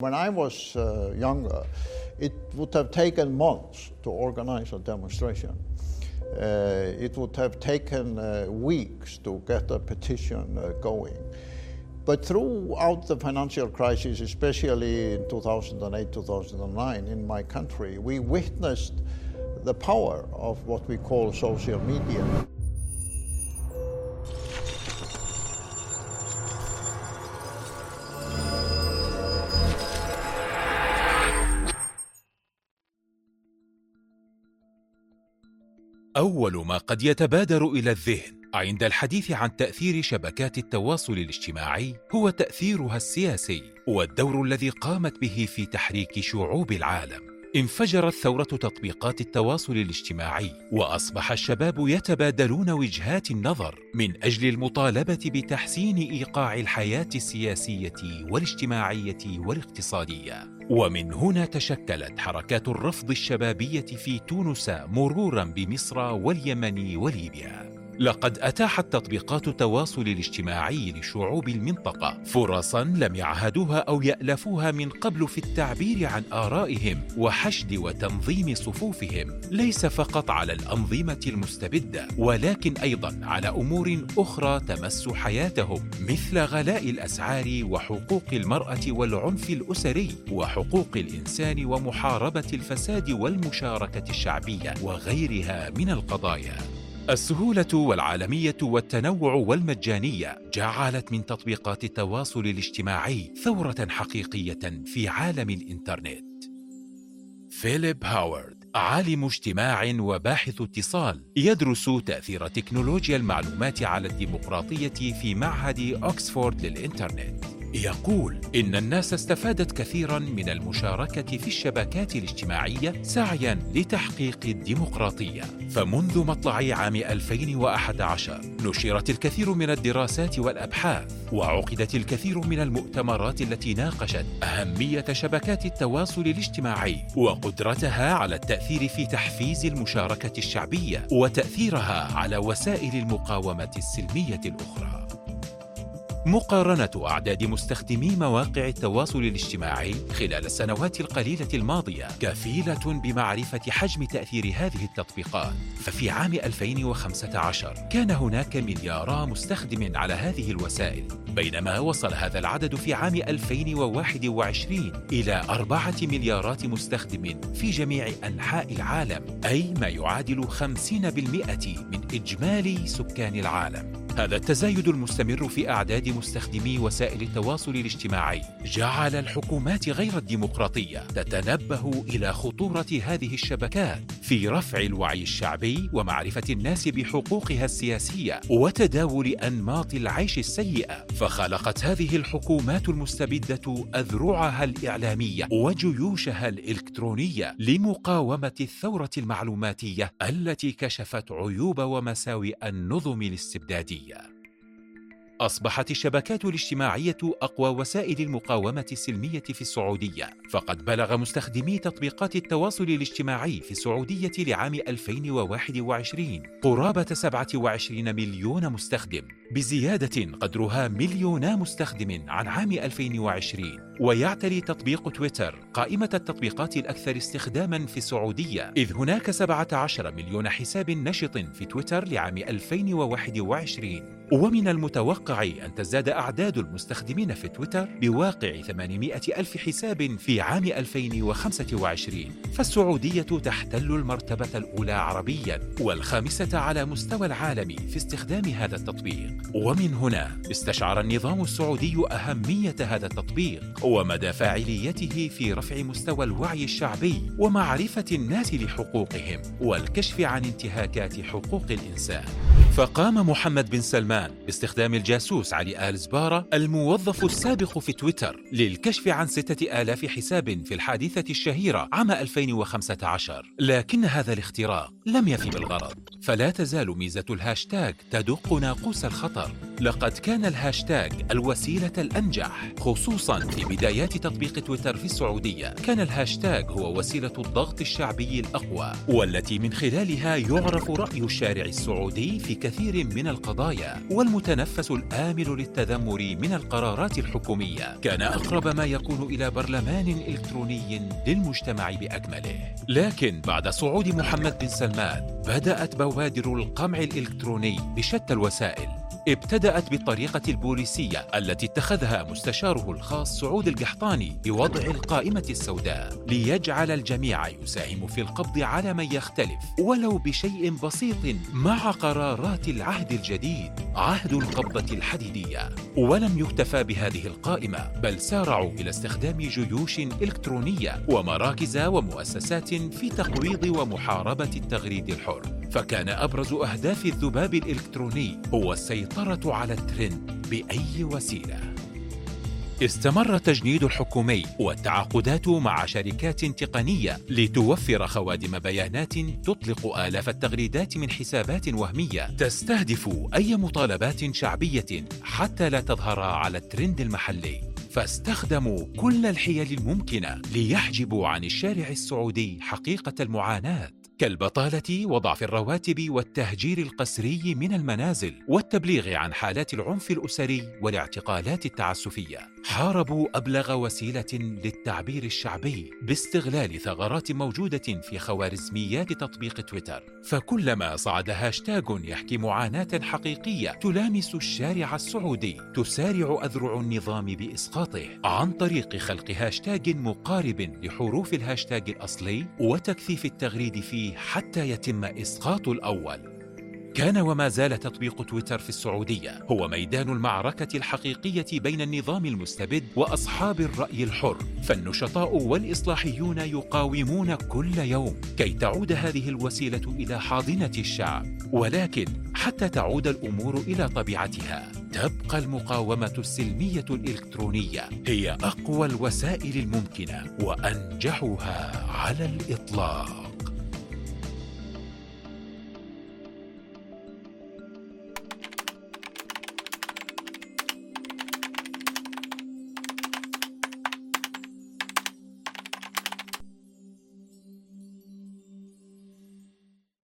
When I was uh, younger, it would have taken months to organize a demonstration. Uh, it would have taken uh, weeks to get a petition uh, going. But throughout the financial crisis, especially in 2008 2009 in my country, we witnessed the power of what we call social media. أول ما قد يتبادر إلى الذهن عند الحديث عن تأثير شبكات التواصل الاجتماعي هو تأثيرها السياسي والدور الذي قامت به في تحريك شعوب العالم. انفجرت ثورة تطبيقات التواصل الاجتماعي وأصبح الشباب يتبادلون وجهات النظر من أجل المطالبة بتحسين إيقاع الحياة السياسية والاجتماعية والاقتصادية. ومن هنا تشكلت حركات الرفض الشبابية في تونس مرورا بمصر واليمن وليبيا. لقد أتاحت تطبيقات التواصل الاجتماعي لشعوب المنطقة. فرصا لم يعهدوها أو يألفوها من قبل في التعبير عن آرائهم وحشد وتنظيم صفوفهم. ليس فقط على الأنظمة المستبدة ولكن أيضا على أمور أخرى تمس حياتهم مثل غلاء الأسعار وحقوق المرأة والعنف الأسري وحقوق الإنسان ومحاربة الفساد والمشاركة الشعبية وغيرها من القضايا. السهولة والعالمية والتنوع والمجانية جعلت من تطبيقات التواصل الاجتماعي ثورة حقيقية في عالم الإنترنت. فيليب هاورد عالم اجتماع وباحث اتصال يدرس تأثير تكنولوجيا المعلومات على الديمقراطية في معهد أكسفورد للإنترنت. يقول إن الناس استفادت كثيرا من المشاركة في الشبكات الاجتماعية سعيا لتحقيق الديمقراطية. فمنذ مطلع عام 2011 نشرت الكثير من الدراسات والأبحاث وعقدت الكثير من المؤتمرات التي ناقشت أهمية شبكات التواصل الاجتماعي وقدرتها على التأثير في تحفيز المشاركة الشعبية وتأثيرها على وسائل المقاومة السلمية الأخرى. مقارنة أعداد مستخدمي مواقع التواصل الاجتماعي خلال السنوات القليلة الماضية كفيلة بمعرفة حجم تأثير هذه التطبيقات. ففي عام 2015 كان هناك مليارا مستخدم على هذه الوسائل بينما وصل هذا العدد في عام 2021 إلى أربعة مليارات مستخدم في جميع أنحاء العالم أي ما يعادل 50% من إجمالي سكان العالم. هذا التزايد المستمر في أعداد مستخدمي وسائل التواصل الاجتماعي. جعل الحكومات غير الديمقراطية تتنبه إلى خطورة هذه الشبكات في رفع الوعي الشعبي ومعرفة الناس بحقوقها السياسية وتداول أنماط العيش السيئة. فخلقت هذه الحكومات المستبدة أذرعها الإعلامية وجيوشها الإلكترونية لمقاومة الثورة المعلوماتية التي كشفت عيوب ومساوئ النظم الاستبدادية أصبحت الشبكات الاجتماعية أقوى وسائل المقاومة السلمية في السعودية، فقد بلغ مستخدمي تطبيقات التواصل الاجتماعي في السعودية لعام 2021 قرابة 27 مليون مستخدم، بزيادة قدرها مليونا مستخدم عن عام 2020 ويعتلي تطبيق تويتر قائمة التطبيقات الأكثر استخداما في السعودية إذ هناك 17 مليون حساب نشط في تويتر لعام 2021 ومن المتوقع أن تزداد أعداد المستخدمين في تويتر بواقع 800 ألف حساب في عام 2025 فالسعودية تحتل المرتبة الأولى عربيا والخامسة على مستوى العالم في استخدام هذا التطبيق. ومن هنا استشعر النظام السعودي أهمية هذا التطبيق ومدى فاعليته في رفع مستوى الوعي الشعبي ومعرفة الناس لحقوقهم والكشف عن انتهاكات حقوق الإنسان. فقام محمد بن سلمان باستخدام الجاسوس علي آل زبارة الموظف السابق في تويتر للكشف عن ستة آلاف حساب في الحادثة الشهيرة عام 2015 لكن هذا الاختراق لم يفي بالغرض. فلا تزال ميزة الهاشتاج تدق ناقوس الخطر. لقد كان الهاشتاج الوسيلة الأنجح خصوصا في بدايات تطبيق تويتر في السعودية. كان الهاشتاج هو وسيلة الضغط الشعبي الأقوى والتي من خلالها يعرف رأي الشارع السعودي في كثير من القضايا والمتنفس الآمن للتذمر من القرارات الحكومية. كان أقرب ما يكون إلى برلمان إلكتروني للمجتمع بأكمله. لكن بعد صعود محمد بن سلمان بدأت بوادر القمع الإلكتروني بشتى الوسائل. ابتدأت بالطريقة البوليسية التي اتخذها مستشاره الخاص سعود القحطاني بوضع القائمة السوداء ليجعل الجميع يساهم في القبض على من يختلف ولو بشيء بسيط مع قرارات العهد الجديد عهد القبضة الحديدية. ولم يكتفى بهذه القائمة بل سارعوا إلى استخدام جيوش إلكترونية ومراكز ومؤسسات في تقويض ومحاربة التغريد الحر. فكان أبرز أهداف الذباب الإلكتروني هو السيطرة على الترند بأي وسيلة. استمر التجنيد الحكومي والتعاقدات مع شركات تقنية لتوفر خوادم بيانات تطلق آلاف التغريدات من حسابات وهمية تستهدف أي مطالبات شعبية حتى لا تظهر على الترند المحلي. فاستخدموا كل الحيل الممكنة ليحجبوا عن الشارع السعودي حقيقة المعاناة. كالبطالة وضعف الرواتب والتهجير القسري من المنازل والتبليغ عن حالات العنف الأسري والاعتقالات التعسفية. حاربوا أبلغ وسيلة للتعبير الشعبي باستغلال ثغرات موجودة في خوارزميات تطبيق تويتر. فكلما صعد هاشتاج يحكي معاناة حقيقية تلامس الشارع السعودي تسارع أذرع النظام بإسقاطه عن طريق خلق هاشتاج مقارب لحروف الهاشتاج الأصلي وتكثيف التغريد فيه حتى يتم إسقاط الأول. كان وما زال تطبيق تويتر في السعودية هو ميدان المعركة الحقيقية بين النظام المستبد وأصحاب الرأي الحر. فالنشطاء والإصلاحيون يقاومون كل يوم كي تعود هذه الوسيلة إلى حاضنة الشعب. ولكن حتى تعود الأمور إلى طبيعتها تبقى المقاومة السلمية الإلكترونية هي أقوى الوسائل الممكنة وأنجحها على الإطلاق.